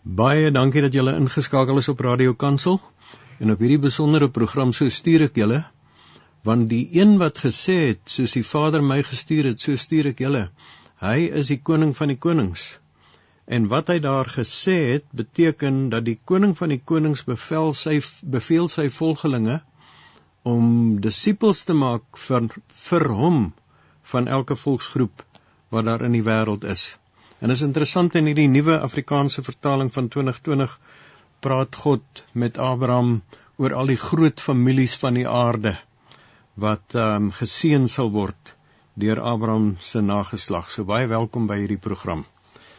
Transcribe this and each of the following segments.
Baie dankie dat julle ingeskakel is op Radio Kansel. En op hierdie besondere program so stuur ek julle want die een wat gesê het soos die Vader my gestuur het so stuur ek julle. Hy is die koning van die konings. En wat hy daar gesê het beteken dat die koning van die konings bevel sy beveel sy volgelinge om disippels te maak vir vir hom van elke volksgroep wat daar in die wêreld is en is interessant in hierdie nuwe Afrikaanse vertaling van 2020 praat God met Abraham oor al die groot families van die aarde wat ehm um, geseën sal word deur Abraham se nageslag. So baie welkom by hierdie program.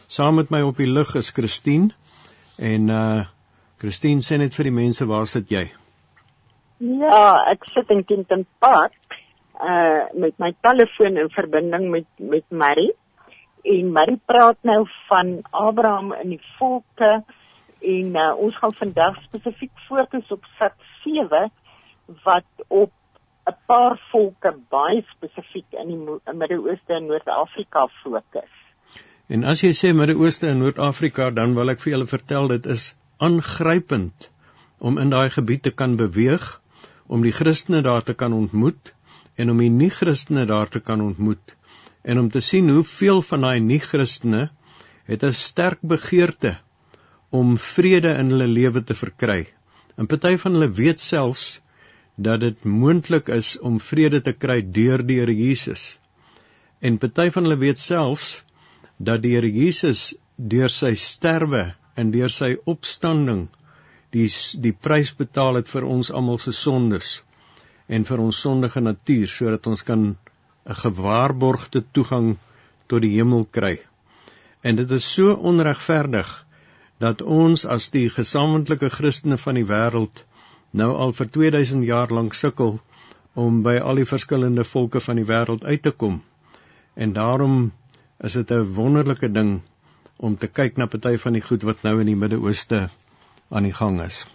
Saam met my op die lug is Christine en uh Christine sê net vir die mense waar sit jy? Ja, ek sit in Kenton Park uh met my telefoon in verbinding met met Marie. En Marie praat nou van Abraham in die volke en uh, ons gaan vandag spesifiek fokus op Sat 7 wat op 'n paar volke baie spesifiek in die Midde-Ooste en Noord-Afrika fokus. En as jy sê Midde-Ooste en Noord-Afrika, dan wil ek vir julle vertel dit is aangrypend om in daai gebied te kan beweeg, om die Christene daar te kan ontmoet en om die nie-Christene daar te kan ontmoet en om te sien hoeveel van daai nie-Christene het 'n sterk begeerte om vrede in hulle lewe te verkry. En party van hulle weet selfs dat dit moontlik is om vrede te kry deur die Here Jesus. En party van hulle weet selfs dat die Here Jesus deur sy sterwe en deur sy opstanding die die prys betaal het vir ons almal se sondes en vir ons sondige natuur sodat ons kan 'n gewaarborgde toegang tot die hemel kry. En dit is so onregverdig dat ons as die gesamentlike Christene van die wêreld nou al vir 2000 jaar lank sukkel om by al die verskillende volke van die wêreld uit te kom. En daarom is dit 'n wonderlike ding om te kyk na party van die goed wat nou in die Midde-Ooste aan die gang is.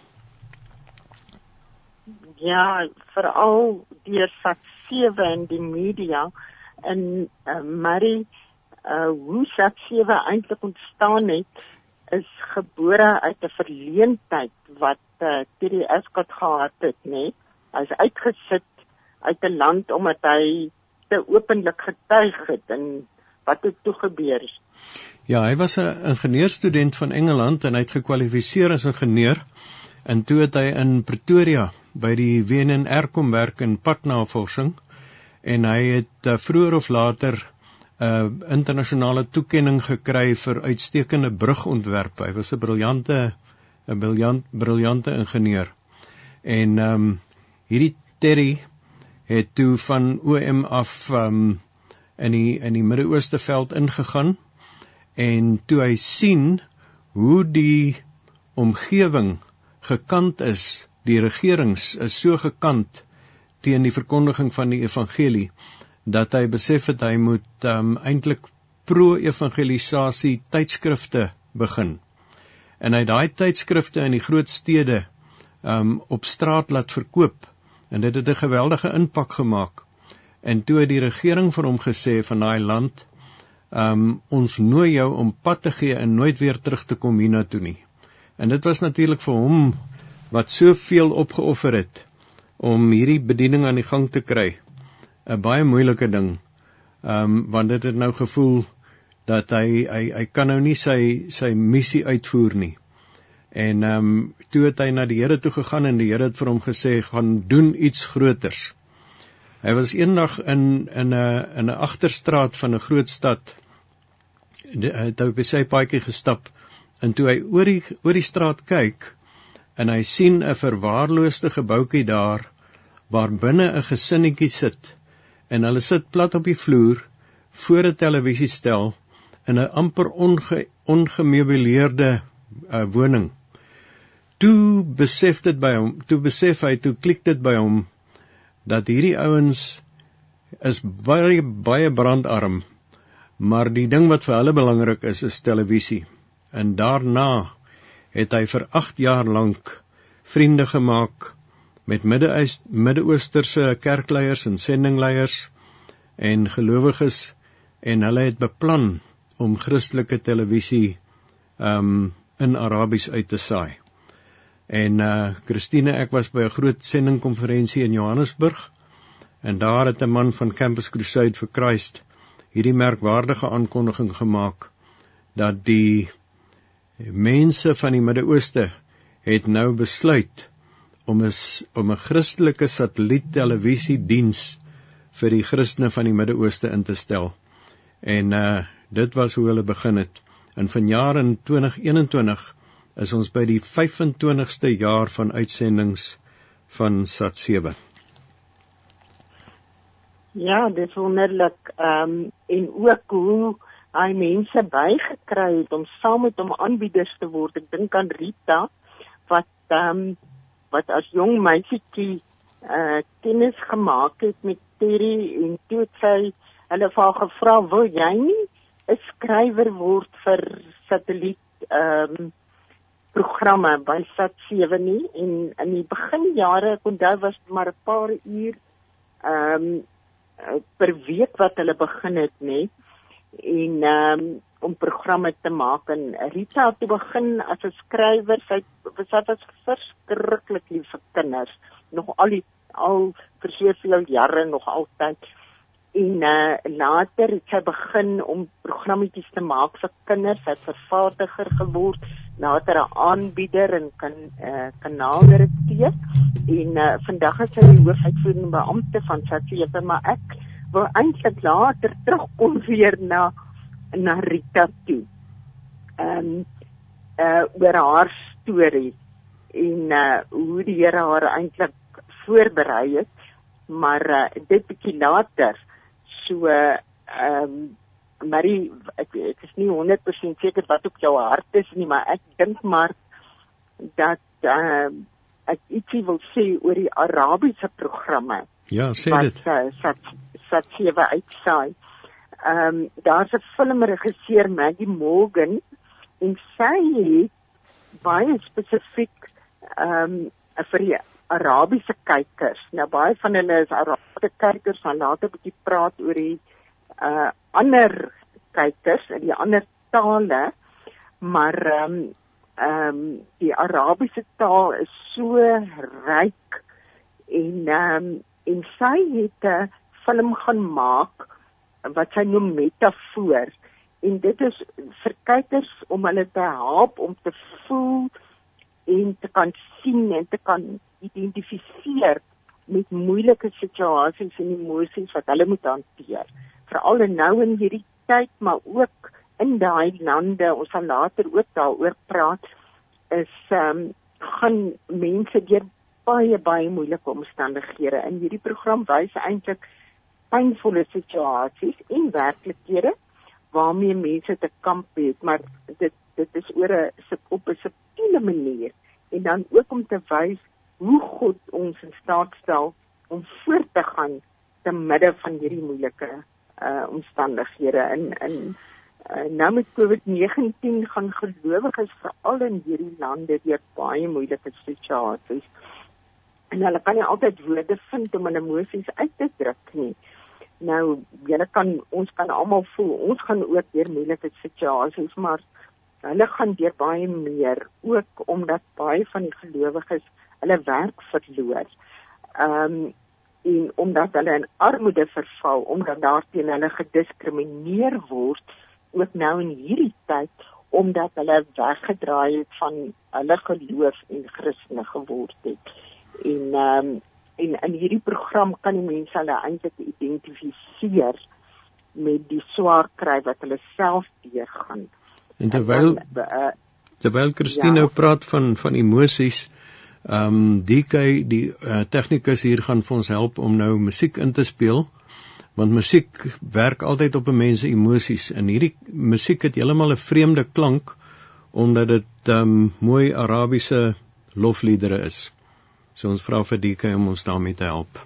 Ja, veral deur Sat 7 in die media en uh, Marie uh hoe Sat 7 eintlik ontstaan het is gebore uit 'n verleentheid wat uh, eh, Terry Escott gehad het, nê? Hy's uitgesit uit 'n land omdat hy te openlik getuig het en wat het toe gebeur? Ja, hy was 'n ingenieurstudent van Engeland en hy het gekwalifiseer as ingenieur en toe het hy in Pretoria by die WNR kom werk in padnavorsing en hy het uh, vroeër of later 'n uh, internasionale toekenning gekry vir uitstekende brugontwerp. Hy was 'n briljante 'n briljant briljante ingenieur. En ehm um, hierdie Terry het toe van OM af ehm um, in die in die Midde-Ooste veld ingegaan en toe hy sien hoe die omgewing gekant is, die regerings is so gekant teen die verkondiging van die evangelie dat hy besef het hy moet um, eintlik pro-evangelisasie tydskrifte begin. En hy daai tydskrifte in die groot stede um op straat laat verkoop en dit het 'n geweldige impak gemaak. En toe het die regering vir hom gesê van daai land um ons nooi jou om pad te gee en nooit weer terug te kom hiernatoe nie. En dit was natuurlik vir hom wat soveel opgeoffer het om hierdie bediening aan die gang te kry 'n baie moeilike ding. Ehm um, want dit het nou gevoel dat hy hy hy kan nou nie sy sy missie uitvoer nie. En ehm um, toe het hy na die Here toe gegaan en die Here het vir hom gesê gaan doen iets groters. Hy was eendag in in 'n in 'n agterstraat van 'n groot stad. Hy het op sy paadjie gestap en toe hy oor die oor die straat kyk en hy sien 'n verwaarloosde gebouetjie daar waar binne 'n gesinnetjie sit en hulle sit plat op die vloer voor 'n televisiestel in 'n amper onge, ongemeubileerde uh, woning. Toe besef dit by hom, toe besef hy, toe klik dit by hom dat hierdie ouens is baie baie brandarm, maar die ding wat vir hulle belangrik is is televisie. En daarna het hy vir 8 jaar lank vriende gemaak met Midde-Oosterse kerkleiers en sendingleiers en gelowiges en hulle het beplan om Christelike televisie um, in Arabies uit te saai. En uh Christine, ek was by 'n groot sendingkonferensie in Johannesburg en daar het 'n man van Campus Crusade for Christ hierdie merkwaardige aankondiging gemaak dat die mense van die Midde-Ooste het nou besluit om 'n om 'n Christelike satelliettelevisie-diens vir die Christene van die Midde-Ooste in te stel. En uh dit was hoe hulle begin het. En vanjaar in 2021 is ons by die 25ste jaar van uitsendings van Sat7. Ja, dit is wonderlik. Ehm um, en ook hoe hy mense bygekry het om saam met hom aanbieders te word. Ek dink aan Rita wat ehm um, wat as jong meisietjie uh kennis gemaak het met Terry en toe sy hulle vir haar gevra, "Wil jy nie 'n skrywer word vir satelliet ehm um, programme by Sat7 nie?" En in die beginjare, ek onthou was maar 'n paar uur ehm um, per week wat hulle begin het, nê. En um, om programme te maak en Rita het begin as 'n skrywer. Sy sy was verskriklik lief vir kinders, nog al die al vir soveel jare nog altyd. En uh, later het sy begin om programmetjies te maak vir kinders. Het vervaardiger geword, later 'n aanbieder en kan uh, kanaaldirekteur. En uh, vandag is sy die hoofuitvoerende beampte van Satiewe, maar ek wil eintlik later terugkom weer na na Rita toe. Ehm um, uh oor haar storie en uh hoe die Here haar eintlik voorberei het, maar uh, dit bietjie later. So ehm um, Marie, ek, ek is nie 100% seker wat op jou hart is nie, maar ek dink maar dat ehm uh, ek ietsie wil sê oor die Arabiese programme. Ja, sê dit. Wat uh, sat sewe uitsaai. Ehm um, daar's 'n filmregisseur Maggie Morgan en sy het baie spesifiek ehm um, vir die Arabiese kykers. Nou baie van hulle is Arabiese kykers, maar later 'n bietjie praat oor die uh ander kykers in die ander tale. Maar ehm um, ehm um, die Arabiese taal is so ryk en ehm um, en sy het 'n film gaan maak wat sy noem metafoor en dit is vir kykers om hulle te help om te voel en te kan sien en te kan identifiseer met moeilike situasies en emosies wat hulle moet hanteer. Veral nou in hierdie tyd maar ook in daai lande ons sal later ook daaroor praat is ehm um, gaan mense deur baie baie moeilike omstandighede. In hierdie program wys eintlik pynvolle situasies en werklikhede waarmee mense te kamp het, maar dit dit is oor 'n op 'n subtiele manier en dan ook om te wys hoe God ons in staat stel om voort te gaan te midde van hierdie moeilike uh omstandighede in in uh, nou met COVID-19 gaan gelowiges veral in hierdie lande deur baie moeilike situasies en hulle kan nie altyd woorde vind om hulle emosies uit te druk nie. Nou, julle kan ons kan almal voel ons gaan ook deur moeilike situasies, maar hulle gaan deur baie meer ook omdat baie van die gelowiges hulle werk verloor. Ehm um, en omdat hulle in armoede verval omdat daar teen hulle gediskrimineer word ook nou in hierdie tyd omdat hulle weggedraai het van hulle geloof en Christene geword het. En ehm um, en in hierdie program kan die mense hulle eintlik identifiseer met die swaar kry wat hulle self deurgaan. En terwyl uh, terwyl Christine ja. nou praat van van emosies, ehm um, die kyk die uh, tegnikus hier gaan vir ons help om nou musiek in te speel want musiek werk altyd op 'n mens se emosies en hierdie musiek het heeltemal 'n vreemde klank omdat dit ehm um, mooi Arabiese lofliedere is. So ons vra vir Dike om ons daarmee te help.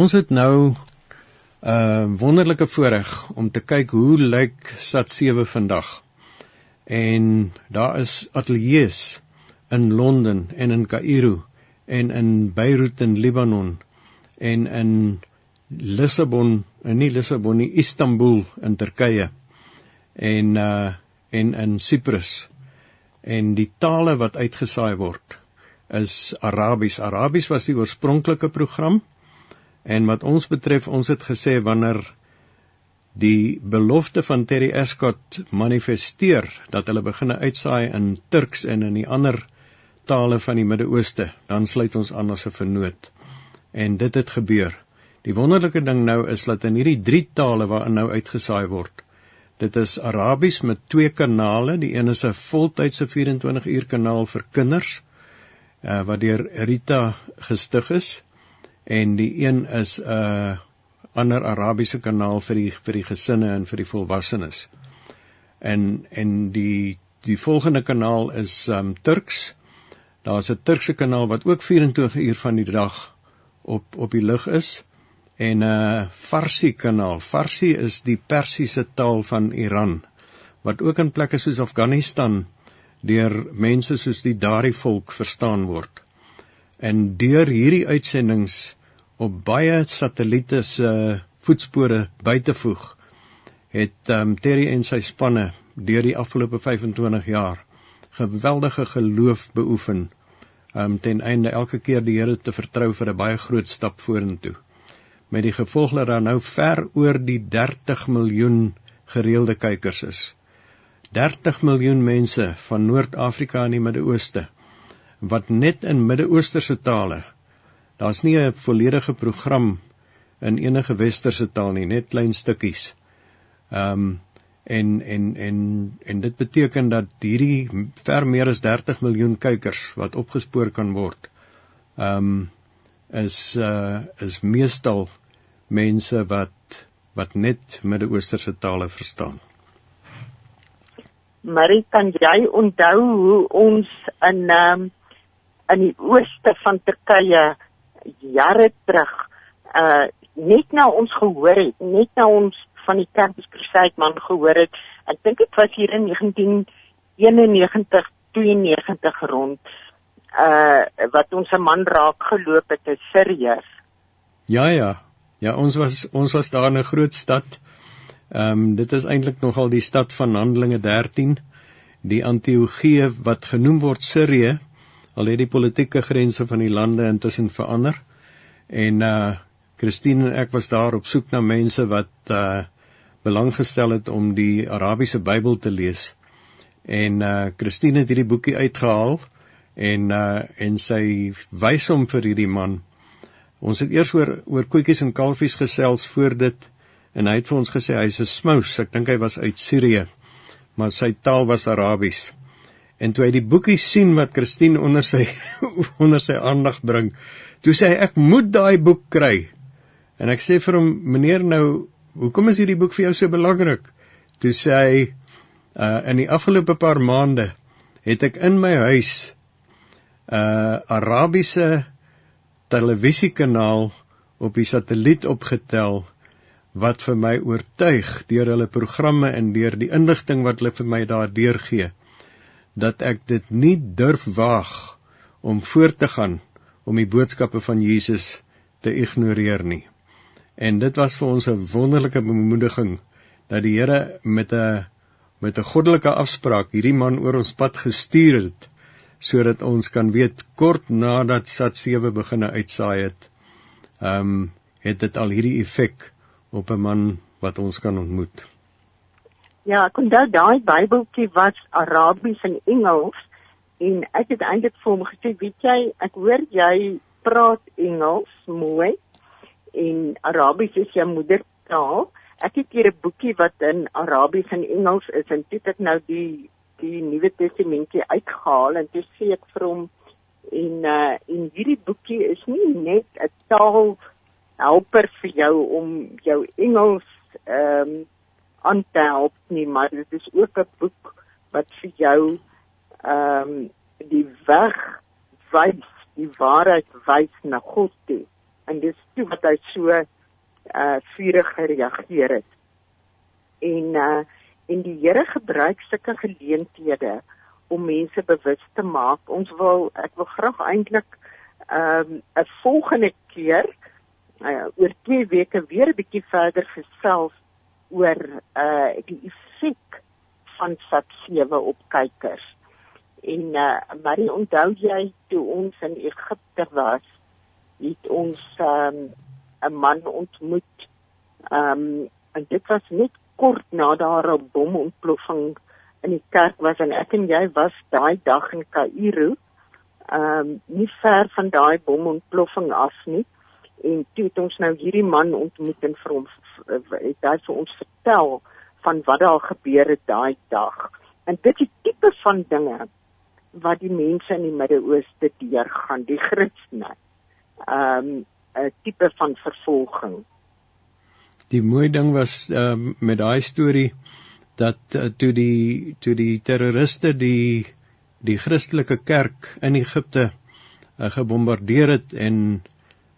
Ons het nou 'n uh, wonderlike voorreg om te kyk hoe lyk Sat7 vandag. En daar is ateljee's in Londen en in Kaïro en in Beirut in Libanon en in Lissabon, en nie Lissabon nie, Istanbul in Turkye en uh en in Cyprus. En die tale wat uitgesaai word is Arabies. Arabies was die oorspronklike program. En wat ons betref, ons het gesê wanneer die belofte van Terry Escott manifesteer dat hulle begine uitsaai in Turks en in die ander tale van die Midde-Ooste, dan sluit ons aan as 'n vernoot. En dit het gebeur. Die wonderlike ding nou is dat in hierdie drie tale waarin nou uitgesaai word, dit is Arabies met twee kanale, die een is 'n voltydse 24 uur kanaal vir kinders, uh, wat deur Rita gestig is, en die een is 'n uh, ander Arabiese kanaal vir die vir die gesinne en vir die volwassenes. En en die die volgende kanaal is um Turks. Daar's 'n Turkse kanaal wat ook 24 uur van die dag op op die lug is en 'n uh, Farsi kanaal. Farsi is die Persiese taal van Iran wat ook in plekke soos Afghanistan deur mense soos die Dari volk verstaan word. En deur hierdie uitsendings op baie satelliete se voetspore by te voeg, het um, Terry en sy spanne deur die afgelope 25 jaar geweldige geloof beoefen um, ten einde elke keer die Here te vertrou vir 'n baie groot stap vorentoe met die gevolg dat daar nou ver oor die 30 miljoen gereelde kykers is. 30 miljoen mense van Noord-Afrika en die Midde-Ooste wat net in Midde-Oosterse tale. Daar's nie 'n volledige program in enige westerse taal nie, net klein stukkies. Ehm um, en en en en dit beteken dat hierdie ver meer as 30 miljoen kykers wat opgespoor kan word. Ehm um, is uh is meestal mense wat wat net Midde-Oosterse tale verstaan. Marie, kan jy onthou hoe ons in um, in die ooste van Turkye jare terug uh net nou ons gehoor het, net nou ons van die Campus Crusade man gehoor het. Ek dink dit was hier in 1991 92 rond uh wat ons 'n man raak geloop het in Sirië. Ja ja. Ja, ons was ons was daar in 'n groot stad. Ehm um, dit is eintlik nogal die stad van Handelinge 13, die Antiochië wat genoem word Sirië, al het die politieke grense van die lande intussen verander. En uh Christine en ek was daar op soek na mense wat uh belang gestel het om die Arabiese Bybel te lees. En uh Christine het hierdie boekie uitgehaal en uh en sy wys hom vir hierdie man. Ons het eers oor oor koetjies en kalfies gesels voor dit en hy het vir ons gesê hy's 'n smous. Ek dink hy was uit Sirië, maar sy taal was Arabies. En toe hy die boekie sien wat Christine onder sy onder sy aandag bring, toe sê hy ek moet daai boek kry. En ek sê vir hom, meneer nou, hoekom is hierdie boek vir jou so belangrik? Toe sê hy uh in die afgelope paar maande het ek in my huis uh, Arabiese televisiekanaal op die satelliet opgetel wat vir my oortuig deur hulle programme en deur die inligting wat hulle vir my daar deurgee dat ek dit nie durf waag om voort te gaan om die boodskappe van Jesus te ignoreer nie. En dit was vir ons 'n wonderlike bemoediging dat die Here met 'n met 'n goddelike afspraak hierdie man oor ons pad gestuur het sodat ons kan weet kort nadat Sat 7 begine uitsaai het, ehm um, het dit al hierdie effek op 'n man wat ons kan ontmoet. Ja, ek onthou daai Bybeltjie was Arabies en Engels en ek het eintlik vir hom gesê, weet jy, ek hoor jy praat Engels mooi en Arabies is jou moedertaal. Ek het hier 'n boekie wat in Arabies en Engels is en dit het nou die die Nuwe Testamentjie uitgehaal en toe sê ek vir hom en uh en hierdie boekie is nie net 'n taal helper vir jou om jou Engels ehm um, aan te help nie, maar dit is ook 'n boek wat vir jou ehm um, die weg wys, die waarheid wys na God toe. En dis toe wat hy so uh vurig gereageer het. En uh en die Here gebruik sulke geleenthede om mense bewus te maak. Ons wil ek wil graag eintlik ehm um, 'n volgende keer uh, oor 2 weke weer 'n bietjie verder gesels oor uh die effek van SAT 7 op kykers. En uh maar onthou jy toe ons in Egipte was, het ons um 'n man ontmoet. Um en dit was net kort na daar 'n bomontploffing in die kerk was en ek en jy was daai dag in Kaïro. Um nie ver van daai bomontploffing af nie en toe het ons nou hierdie man ontmoet en vir hom het hy vir ons vertel van wat daar gebeur het daai dag. En dit is tipe van dinge wat die mense in die Midde-Ooste deurgaan, die Christene. Ehm um, 'n tipe van vervolging. Die mooi ding was um, met daai storie dat uh, toe die toe die terroriste die die Christelike kerk in Egipte uh, gebombardeer het en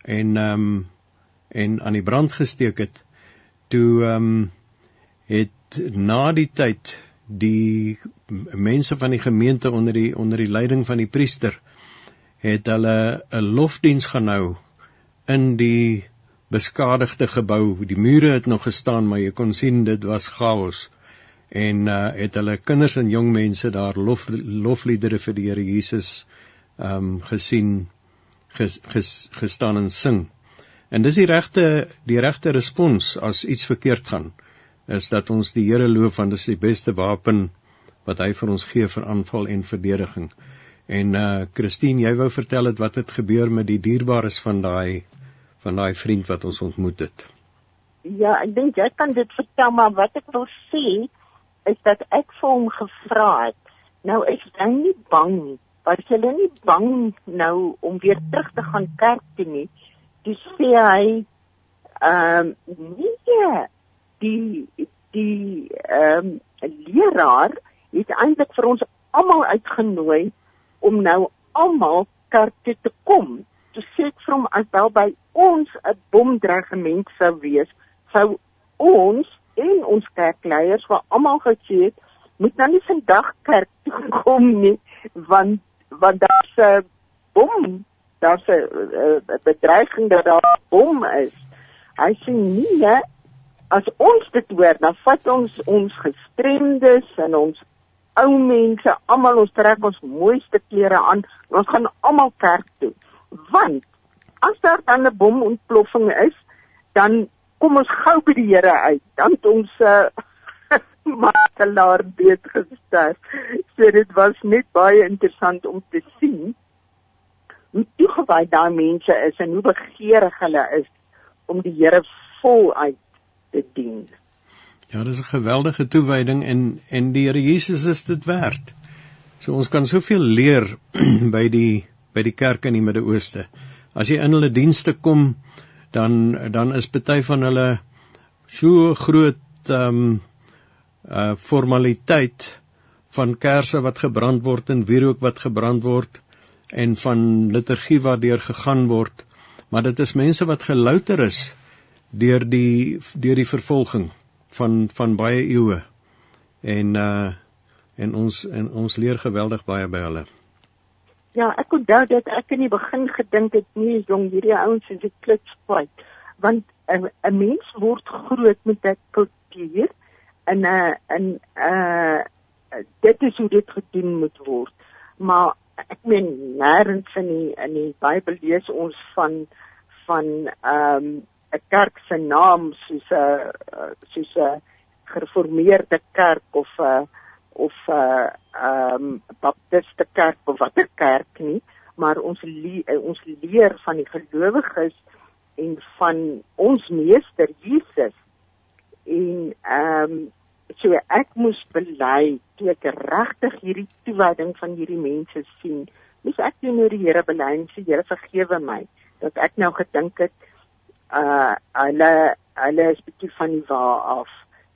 en ehm um, en aan die brand gesteek het toe ehm um, het na die tyd die mense van die gemeente onder die onder die leiding van die priester het hulle 'n lofdiens gehou in die beskadigde gebou. Die mure het nog gestaan, maar jy kon sien dit was chaos. En uh het hulle kinders en jong mense daar lof lofliedere vir die Here Jesus ehm um, gesien ges, ges, gestaan en sing. En dis die regte die regte respons as iets verkeerd gaan is dat ons die Here loof want dit is die beste wapen wat hy vir ons gee vir aanval en verdediging. En uh Christine, jy wou vertel het wat het gebeur met die dierbares van daai van daai vriend wat ons ontmoet het. Ja, ek dink jy kan dit vertel maar wat ek wil sê is dat ek vir hom gevra het. Nou is nie bang nie was hulle nie bang nou om weer terug te gaan kerk toe nie. Dis sê hy ehm um, nee, die die ehm um, leraar het eintlik vir ons almal uitgenooi om nou almal kerk toe te kom. Toe sê ek vir hom as wel by ons 'n bomdreigement sou wees, sou ons en ons kerkleiers wat almal gesê het moet nou nie vandag kerk toe kom nie want want daar's 'n bom, daar's 'n bedreiging dat daar 'n bom is. Hy sê nee, as ons dit hoor, dan vat ons ons gestremdes en ons ou mense, almal ons trek ons mooiste klere aan, ons gaan almal kerk toe. Want as daar dan 'n bomontploffing is, dan kom ons gou by die Here uit. Dan ons uh, makelaar beet gesterf. So dit was net baie interessant om te sien hoe toegewy daai mense is en hoe begeerig hulle is om die Here voluit te dien. Ja, dis 'n geweldige toewyding en en die Here Jesus is dit werd. So ons kan soveel leer by die by die kerk in die Midde-Ooste. As jy in hulle dienste kom, dan dan is party van hulle so groot ehm um, uh formaliteit van kersse wat gebrand word en wierook wat gebrand word en van liturgie wat deur gegaan word. Maar dit is mense wat gelouter is deur die deur die vervolging van van baie eeue. En uh en ons en ons leer geweldig baie by hulle Ja, ek onthou dat ek in die begin gedink het nee, jong, hierdie ouens is 'n klitspuit want 'n 'n mens word groot met 'n kultuur en uh en uh dit is hoe dit gedoen moet word. Maar ek meen nêrens in die in die Bybel lees ons van van ehm um, 'n kerk se naam soos 'n uh, soos 'n gereformeerde kerk of 'n uh, of 'n uh, ehm um, baptiste kerk of watter kerk nie, maar ons le ons leer van die gelowiges en van ons meester Jesus. En ehm um, so ek moes bely toe ek regtig hierdie toewyding van hierdie mense sien moes ek teenoor die Here bely en sê Here vergewe my dat ek nou gedink het uh hulle hulle is bietjie van die waar af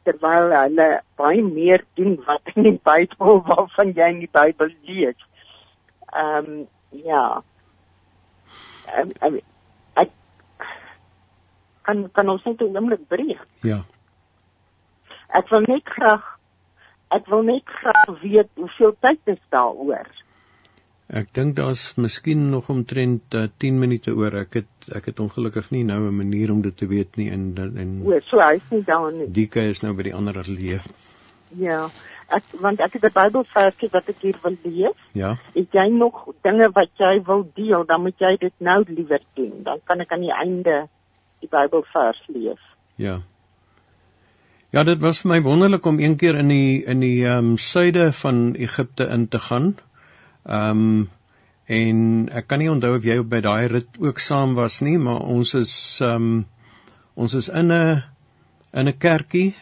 terwyl hulle baie meer doen wat in die Bybel waarvan jy in die Bybel lees. Ehm um, ja. Ehm um, ek kan kan ons net 'n oomblik breek. Ja. Ek wil net graag ek wil net graag weet hoeveel tyd is daaroor. Ek dink daar's miskien nog omtrent uh, 10 minute oor. Ek het ek het ongelukkig nie nou 'n manier om dit te weet nie en en O, so hy's nie daar nie. Dika is nou by die ander ateljee. Ja. Ek want ek het 'n Bybelversie wat ek hier wil lees. Ja. Het jy nog dinge wat jy wil deel, dan moet jy dit nou liewer doen. Dan kan ek aan die einde die Bybelvers lees. Ja. Ja, dit was vir my wonderlik om een keer in die in die ehm um, suide van Egipte in te gaan. Ehm um, en ek kan nie onthou of jy by daai rit ook saam was nie, maar ons is ehm um, ons is in 'n in 'n kerkie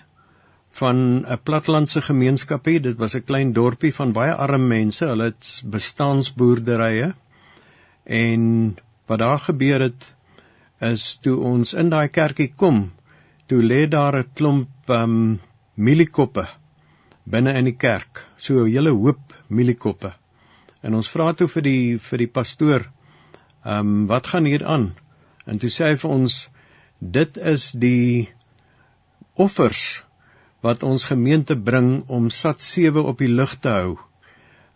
van 'n platlandse gemeenskapie. Dit was 'n klein dorpie van baie arm mense. Hulle het bestaansboerderye. En wat daar gebeur het is toe ons in daai kerkie kom, toe lê daar 'n klomp ehm um, mieliekoppe binne in die kerk. So 'n hele hoop mieliekoppe. En ons vra toe vir die vir die pastoor, ehm um, wat gaan hier aan? En toe sê hy vir ons dit is die offers wat ons gemeente bring om sat 7 op die lug te hou.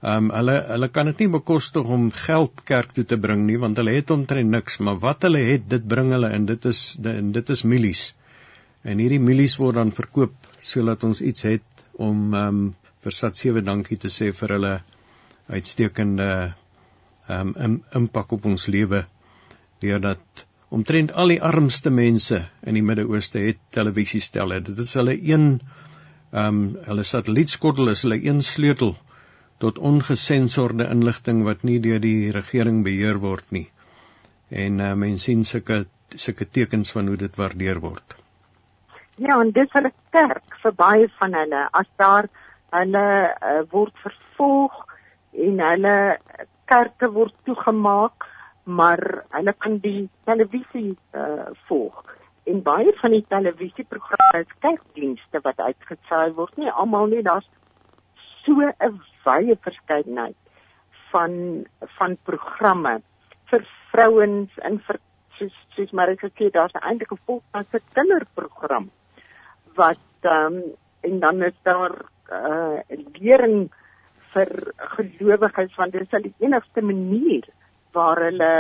Ehm um, hulle hulle kan dit nie bekostig om geld kerk toe te bring nie want hulle het omtrent niks, maar wat hulle het, dit bring hulle in. Dit is dit, dit is milies. En hierdie milies word dan verkoop sodat ons iets het om ehm um, vir sat 7 dankie te sê vir hulle uitstekende ehm um, impak op ons lewe deurdat omtrent al die armste mense in die Midde-Ooste het televisiestelle. Dit is hulle een ehm um, hulle satellietskottel is hulle een sleutel tot ongesensorde inligting wat nie deur die regering beheer word nie. En uh, mense sien sulke sulke tekens van hoe dit waardeer word. Ja, en dis hulle kerk vir baie van hulle as daar hulle uh, word vervolg en hulle kerke word toegemaak, maar hulle kan die televisie uh, volg. En baie van die televisieprogramme is kerkdienste wat uitgesaai word. Nie almal nie, daar's so 'n wye verskeidenheid van van programme vir vrouens en vir soos soos Marika sê, daar's eintlik 'n volwasse kinderprogram wat ehm um, en dan is daar uh lering vir gelowiges want dit is die enigste manier waar hulle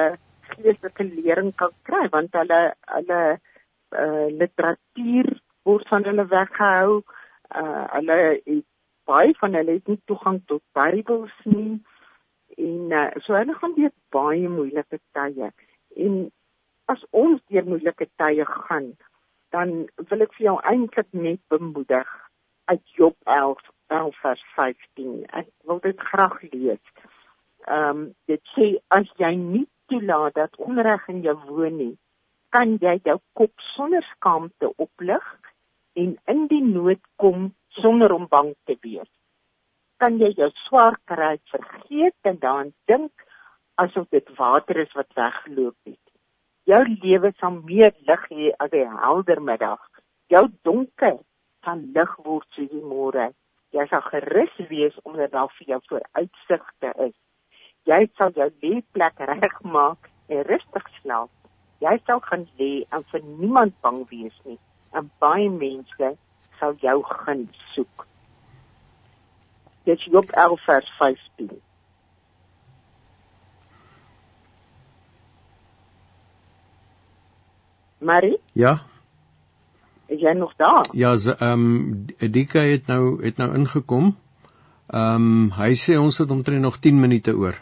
geestelike lering kan kry want hulle hulle uh, literatuur word van hulle weggehou. Uh, hulle het baie van hulle het nie toegang tot Bybels nie en uh, so hulle gaan deur baie moeilike tye. En as ons deur moeilike tye gaan, dan wil ek vir jou eintlik net bemoedig uit Job 11 11 vers 15. Ek wil dit graag lees. Ehm um, dit sê as jy nie toelaat dat onreg in jou woon nie, kan jy jou kop sonder skaamte oplig en in die nood kom sonder om bang te wees. Kan jy jou swaar kry vergeet en dan dink asof dit water is wat weggeloop het. Jou lewe sal meer lig hê as 'n helder middag. Jou donker kan lig word soos die môre. Jy sal gerus wees omdat daar vir jou vooruitsigte is. Jy sal jou leefplek regmaak en rustig slaap. Jy sal gaan lê en vir niemand bang wees nie. En baie mense sal jou gaan soek. Dit is Job 11 vers 15. Marie? Ja. Is jy nog daar? Ja, ehm um, Dika het nou het nou ingekom. Ehm um, hy sê ons het omtrent nog 10 minute oor.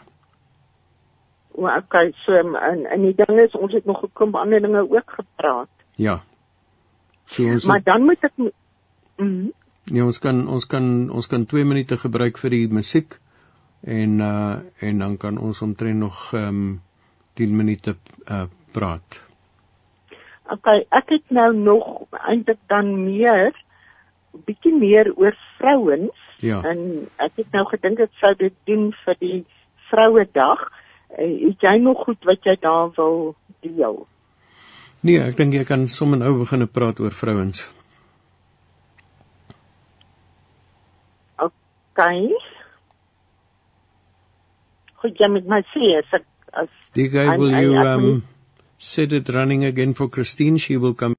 O, okay, so en en die ding is ons het nog gekom ander dinge ook gepraat. Ja. So ons Maar dan moet ek mm -hmm. Nee, ons kan ons kan ons kan 2 minute gebruik vir die musiek en uh en dan kan ons omtrent nog ehm um, 10 minute uh praat. Okay, ek het nou nog eintlik dan meer bietjie meer oor vrouens ja. en ek het nou gedink ek sou dit doen vir die Vrouedag. Uh, het jy nog goed wat jy daar wil deel? Nee, ek dink jy kan sommer nou begin praat oor vrouens. Okay. Goed, jy met my sê as ek as Die guy will you um set it running again for Christine. She will come